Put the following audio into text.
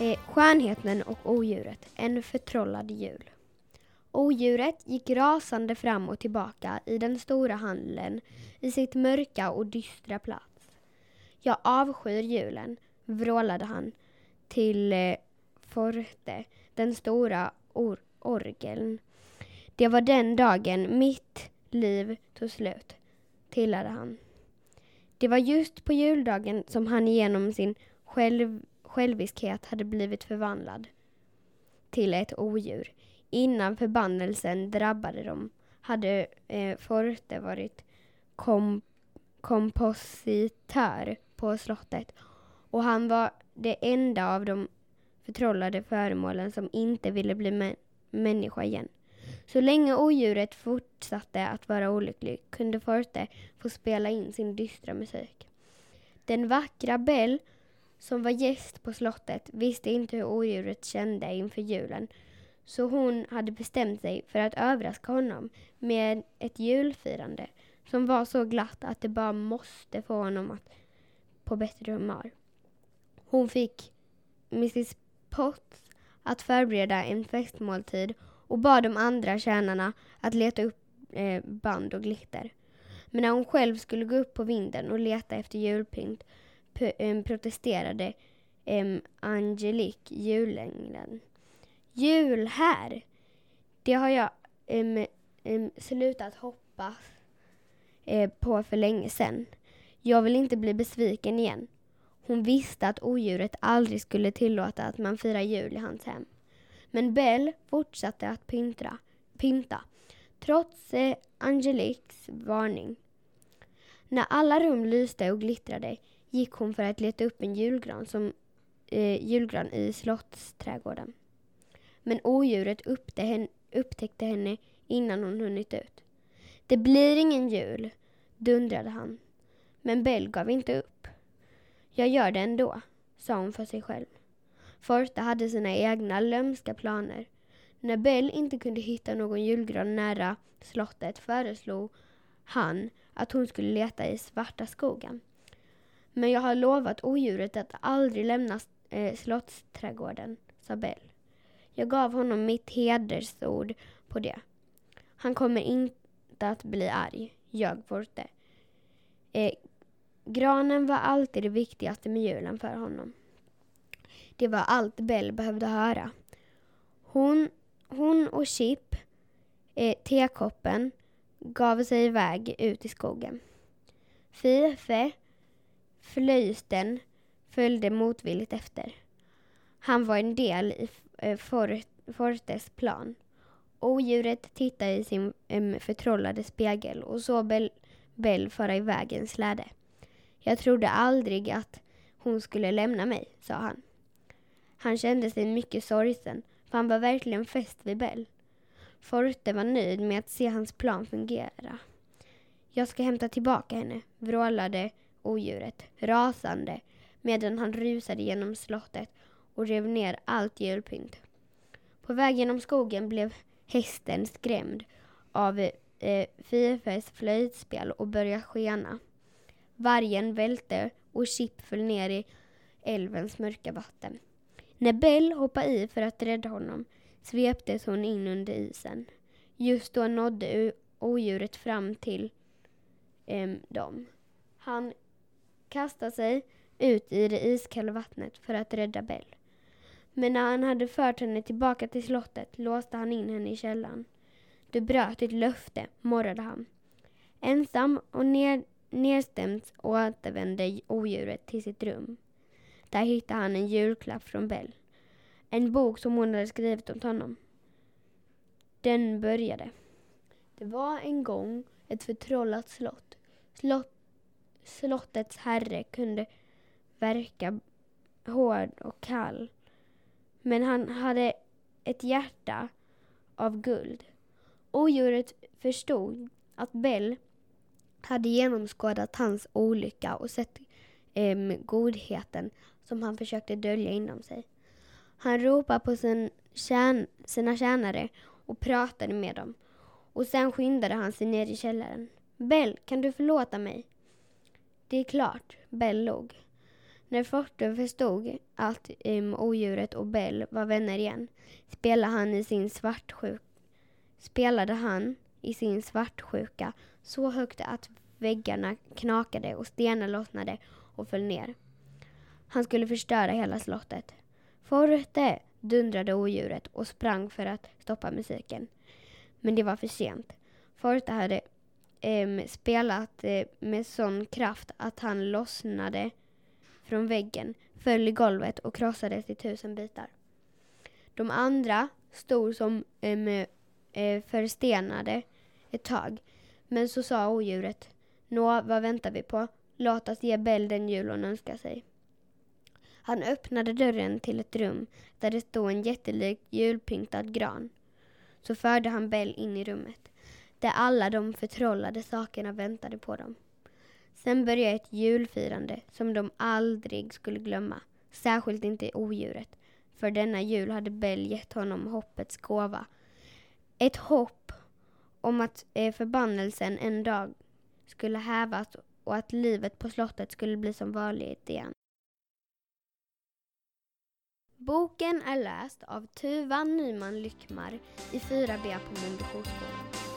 Eh, skönheten och odjuret, en förtrollad jul. Odjuret gick rasande fram och tillbaka i den stora handeln i sitt mörka och dystra plats. Jag avskyr julen, vrålade han till eh, Forte, den stora or orgeln. Det var den dagen mitt liv tog slut, tillade han. Det var just på juldagen som han genom sin själv, själviskhet hade blivit förvandlad till ett odjur. Innan förbannelsen drabbade dem hade eh, Forte varit kom, kompositör på slottet och han var det enda av de förtrollade föremålen som inte ville bli mä människa igen. Så länge odjuret fortsatte att vara olycklig kunde Forte få spela in sin dystra musik. Den vackra Bell, som var gäst på slottet, visste inte hur odjuret kände inför julen så hon hade bestämt sig för att överraska honom med ett julfirande som var så glatt att det bara måste få honom att på bättre humör. Hon fick Mrs Potts att förbereda en festmåltid och bad de andra tjänarna att leta upp eh, band och glitter. Men när hon själv skulle gå upp på vinden och leta efter julpynt Eh, protesterade Angelique, julängeln. Jul här! Det har jag um, um, slutat hoppas eh, på för länge sedan. Jag vill inte bli besviken igen. Hon visste att odjuret aldrig skulle tillåta att man firar jul i hans hem. Men Bell fortsatte att pyntra, pynta, trots eh, Angeliques varning. När alla rum lyste och glittrade gick hon för att leta upp en julgran, som, eh, julgran i slottsträdgården. Men odjuret upptäckte henne innan hon hunnit ut. Det blir ingen jul, dundrade han. Men Bell gav inte upp. Jag gör det ändå, sa hon för sig själv. Forte hade sina egna lömska planer. När Bell inte kunde hitta någon julgran nära slottet föreslog han att hon skulle leta i svarta skogen. Men jag har lovat odjuret att aldrig lämna eh, slottsträdgården, sa Bell. Jag gav honom mitt hedersord på det. Han kommer inte att bli arg, ljög Forte. Eh, granen var alltid det viktigaste med julen för honom. Det var allt Bell behövde höra. Hon, hon och Chip, eh, tekoppen, gav sig iväg ut i skogen. Fife, Flöjten följde motvilligt efter. Han var en del i eh, for, Fortes plan. Odjuret tittade i sin um, förtrollade spegel och såg Bell, Bell föra iväg en släde. Jag trodde aldrig att hon skulle lämna mig, sa han. Han kände sig mycket sorgsen, för han var verkligen fäst vid Bell. Forte var nöjd med att se hans plan fungera. Jag ska hämta tillbaka henne, vrålade odjuret, rasande, medan han rusade genom slottet och rev ner allt julpynt. På väg genom skogen blev hästen skrämd av eh, Fifes flöjtspel och började skena. Vargen välte och Chip föll ner i älvens mörka vatten. När Bell hoppade i för att rädda honom sveptes hon in under isen. Just då nådde odjuret fram till eh, dem. Han kastade sig ut i det iskalla vattnet för att rädda Bell. Men när han hade fört henne tillbaka till slottet låste han in henne i källaren. Du bröt ditt löfte, morrade han. Ensam och ned, nedstämd återvände odjuret till sitt rum. Där hittade han en julklapp från Bell. En bok som hon hade skrivit åt honom. Den började. Det var en gång ett förtrollat slott. slott slottets herre kunde verka hård och kall men han hade ett hjärta av guld. Odjuret förstod att Bell hade genomskådat hans olycka och sett eh, godheten som han försökte dölja inom sig. Han ropade på sin tjän sina tjänare och pratade med dem. Och sen skyndade han sig ner i källaren. Bell, kan du förlåta mig? Det är klart, Bell log. När Forte förstod att um, odjuret och Bell var vänner igen spelade han i sin svartsjuk spelade han i sin svartsjuka så högt att väggarna knakade och stenar lossnade och föll ner. Han skulle förstöra hela slottet. Forte! dundrade odjuret och sprang för att stoppa musiken. Men det var för sent. Forte hade eh, spelat eh, med sån kraft att han lossnade från väggen, föll i golvet och krossades i tusen bitar. De andra stod som ehm, eh, förstenade ett tag, men så sa odjuret Nå, vad väntar vi på? Låt oss ge Bell den jul hon önskar sig. Han öppnade dörren till ett rum där det stod en jättelik julpyntad gran. Så förde han Bell in i rummet, där alla de förtrollade sakerna väntade på dem. Sen började ett julfirande som de aldrig skulle glömma, särskilt inte odjuret, för denna jul hade Bell gett honom hoppets gåva. Ett hopp om att eh, förbannelsen en dag skulle hävas och att livet på slottet skulle bli som vanligt igen. Boken är läst av Tuva Nyman Lyckmar i 4B på Mölnboskolan.